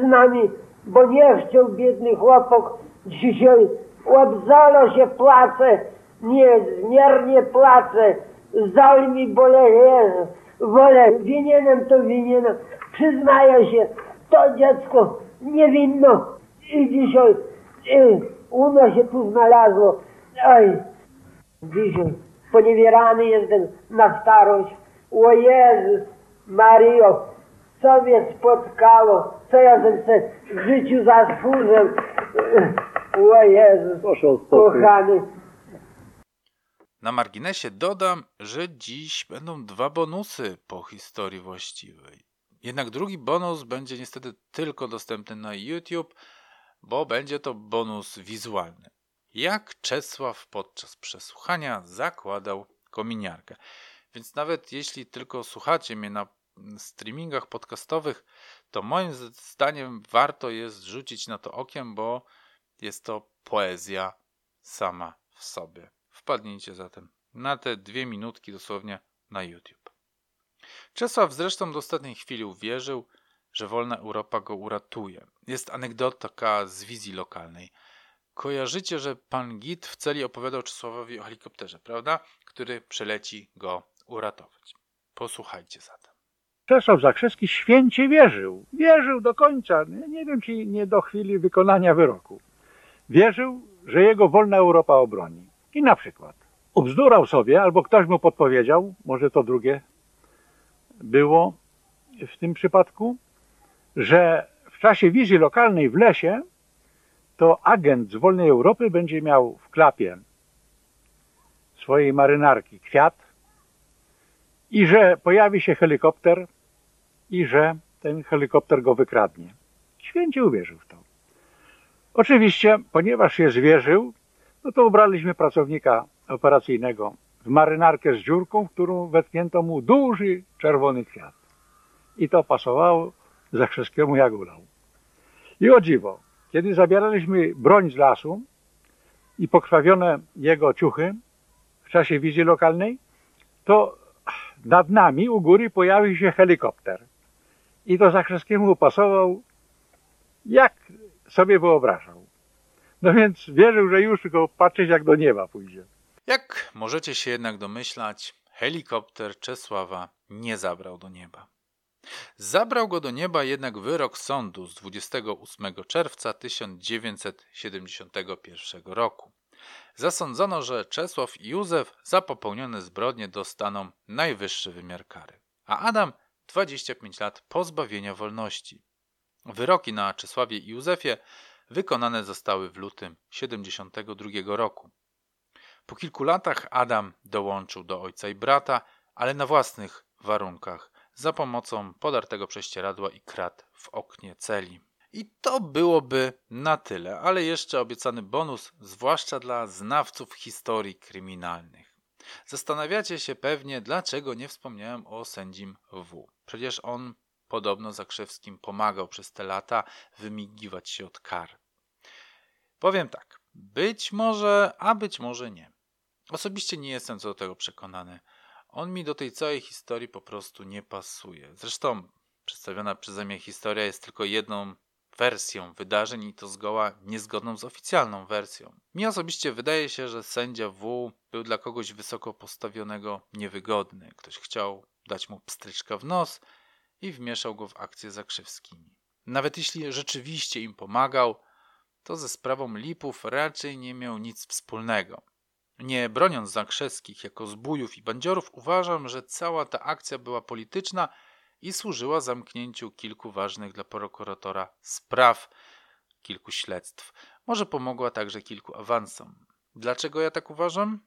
z nami, bo nie chciał biedny chłopak dzisiaj łobzalo się płacze, niezmiernie płacę, żal mi boleje, wolę, winienem to winienem, przyznaję się, to dziecko niewinno i dzisiaj i u nas się tu znalazło, oj, dzisiaj poniewierany jestem na starość, o Jezus, Mario, co mnie spotkało, co ja se w życiu zasłużył, o Jezus, Proszę o spokój. kochany. Na marginesie dodam, że dziś będą dwa bonusy po historii właściwej. Jednak drugi bonus będzie niestety tylko dostępny na YouTube, bo będzie to bonus wizualny. Jak Czesław podczas przesłuchania zakładał kominiarkę. Więc nawet jeśli tylko słuchacie mnie na streamingach podcastowych, to moim zdaniem warto jest rzucić na to okiem, bo jest to poezja sama w sobie. Wpadnijcie zatem na te dwie minutki dosłownie na YouTube. Czesław zresztą do ostatniej chwili uwierzył, że wolna Europa go uratuje. Jest anegdotka z wizji lokalnej. Kojarzycie, że pan Git w celi opowiadał Czesławowi o helikopterze, prawda? Który przeleci go uratować. Posłuchajcie zatem. Czesław Zakrzewski święcie wierzył. Wierzył do końca. Nie wiem, czy nie do chwili wykonania wyroku. Wierzył, że jego wolna Europa obroni. I na przykład ubzdurał sobie, albo ktoś mu podpowiedział, może to drugie było w tym przypadku, że w czasie wizji lokalnej w lesie to agent z wolnej Europy będzie miał w klapie swojej marynarki kwiat i że pojawi się helikopter i że ten helikopter go wykradnie. Święcie uwierzył w to. Oczywiście, ponieważ się zwierzył, no to ubraliśmy pracownika operacyjnego w marynarkę z dziurką, w którą wetknięto mu duży czerwony kwiat. I to pasowało Zakrzewskiemu jak ulał. I o dziwo, kiedy zabieraliśmy broń z lasu i pokrwawione jego ciuchy w czasie wizji lokalnej, to nad nami u góry pojawił się helikopter. I to Zakrzewskiemu pasował jak sobie wyobrażał. No więc wierzył, że już go patrzeć jak do nieba pójdzie. Jak możecie się jednak domyślać, helikopter Czesława nie zabrał do nieba. Zabrał go do nieba jednak wyrok sądu z 28 czerwca 1971 roku. Zasądzono, że Czesław i Józef za popełnione zbrodnie dostaną najwyższy wymiar kary, a Adam 25 lat pozbawienia wolności. Wyroki na Czesławie i Józefie wykonane zostały w lutym 72 roku. Po kilku latach Adam dołączył do ojca i brata, ale na własnych warunkach, za pomocą podartego prześcieradła i krat w oknie celi. I to byłoby na tyle, ale jeszcze obiecany bonus, zwłaszcza dla znawców historii kryminalnych. Zastanawiacie się pewnie, dlaczego nie wspomniałem o sędzim W. Przecież on podobno Zakrzewskim pomagał przez te lata wymigiwać się od kar. Powiem tak, być może, a być może nie. Osobiście nie jestem co do tego przekonany. On mi do tej całej historii po prostu nie pasuje. Zresztą przedstawiona przeze mnie historia jest tylko jedną wersją wydarzeń i to zgoła niezgodną z oficjalną wersją. Mi osobiście wydaje się, że sędzia W był dla kogoś wysoko postawionego niewygodny. Ktoś chciał dać mu pstryczka w nos i wmieszał go w akcję z Zakrzewskimi. Nawet jeśli rzeczywiście im pomagał, to ze sprawą Lipów raczej nie miał nic wspólnego. Nie broniąc Zakrzewskich jako zbójów i bandziorów, uważam, że cała ta akcja była polityczna i służyła zamknięciu kilku ważnych dla prokuratora spraw, kilku śledztw. Może pomogła także kilku awansom. Dlaczego ja tak uważam?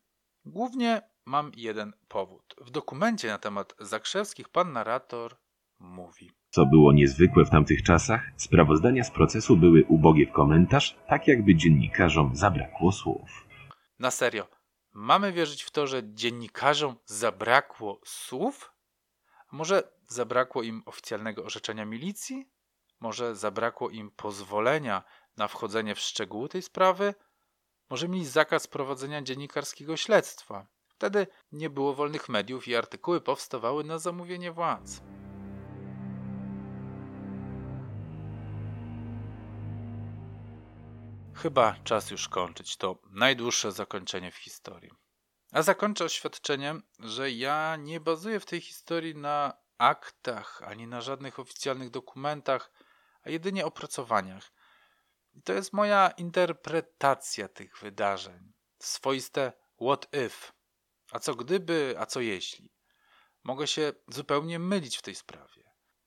Głównie mam jeden powód. W dokumencie na temat Zakrzewskich pan narrator mówi. Co było niezwykłe w tamtych czasach, sprawozdania z procesu były ubogie w komentarz, tak jakby dziennikarzom zabrakło słów. Na serio, mamy wierzyć w to, że dziennikarzom zabrakło słów? Może zabrakło im oficjalnego orzeczenia milicji? Może zabrakło im pozwolenia na wchodzenie w szczegóły tej sprawy? Może mieli zakaz prowadzenia dziennikarskiego śledztwa? Wtedy nie było wolnych mediów i artykuły powstawały na zamówienie władz. Chyba czas już kończyć to najdłuższe zakończenie w historii. A zakończę oświadczeniem, że ja nie bazuję w tej historii na aktach ani na żadnych oficjalnych dokumentach, a jedynie opracowaniach. I to jest moja interpretacja tych wydarzeń. Swoiste what if. A co gdyby, a co jeśli. Mogę się zupełnie mylić w tej sprawie.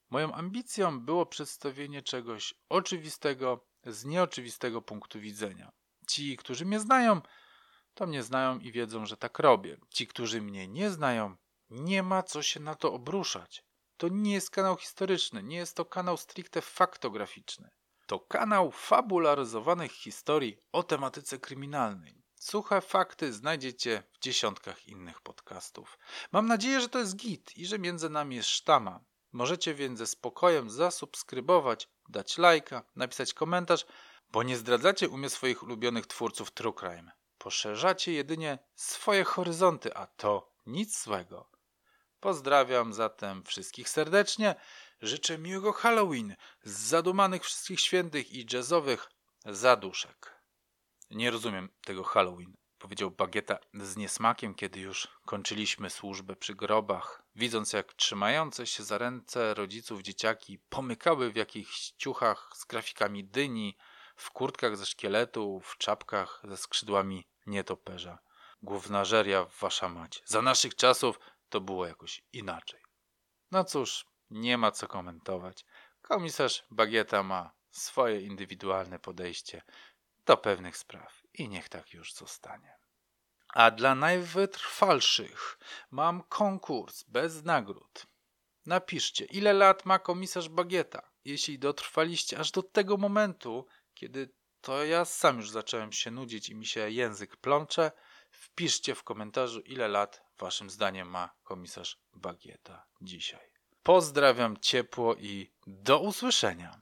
Moją ambicją było przedstawienie czegoś oczywistego z nieoczywistego punktu widzenia. Ci, którzy mnie znają, to mnie znają i wiedzą, że tak robię. Ci, którzy mnie nie znają, nie ma co się na to obruszać. To nie jest kanał historyczny, nie jest to kanał stricte faktograficzny. To kanał fabularyzowanych historii o tematyce kryminalnej. Suche fakty znajdziecie w dziesiątkach innych podcastów. Mam nadzieję, że to jest git i że między nami jest sztama. Możecie więc ze spokojem zasubskrybować, dać lajka, napisać komentarz, bo nie zdradzacie umie swoich ulubionych twórców True Crime. Poszerzacie jedynie swoje horyzonty, a to nic złego. Pozdrawiam zatem wszystkich serdecznie. Życzę miłego Halloween, z zadumanych wszystkich świętych i jazzowych zaduszek. Nie rozumiem tego Halloween, powiedział Bagieta z niesmakiem, kiedy już kończyliśmy służbę przy grobach, widząc jak trzymające się za ręce rodziców dzieciaki pomykały w jakichś ciuchach z grafikami dyni, w kurtkach ze szkieletu, w czapkach ze skrzydłami nietoperza. Głównażeria wasza mać. Za naszych czasów to było jakoś inaczej. No cóż, nie ma co komentować. Komisarz Bagieta ma swoje indywidualne podejście do pewnych spraw i niech tak już zostanie. A dla najwytrwalszych mam konkurs bez nagród. Napiszcie, ile lat ma komisarz Bagieta. Jeśli dotrwaliście aż do tego momentu, kiedy to ja sam już zacząłem się nudzić i mi się język plącze, wpiszcie w komentarzu, ile lat waszym zdaniem ma komisarz Bagieta dzisiaj. Pozdrawiam ciepło i do usłyszenia.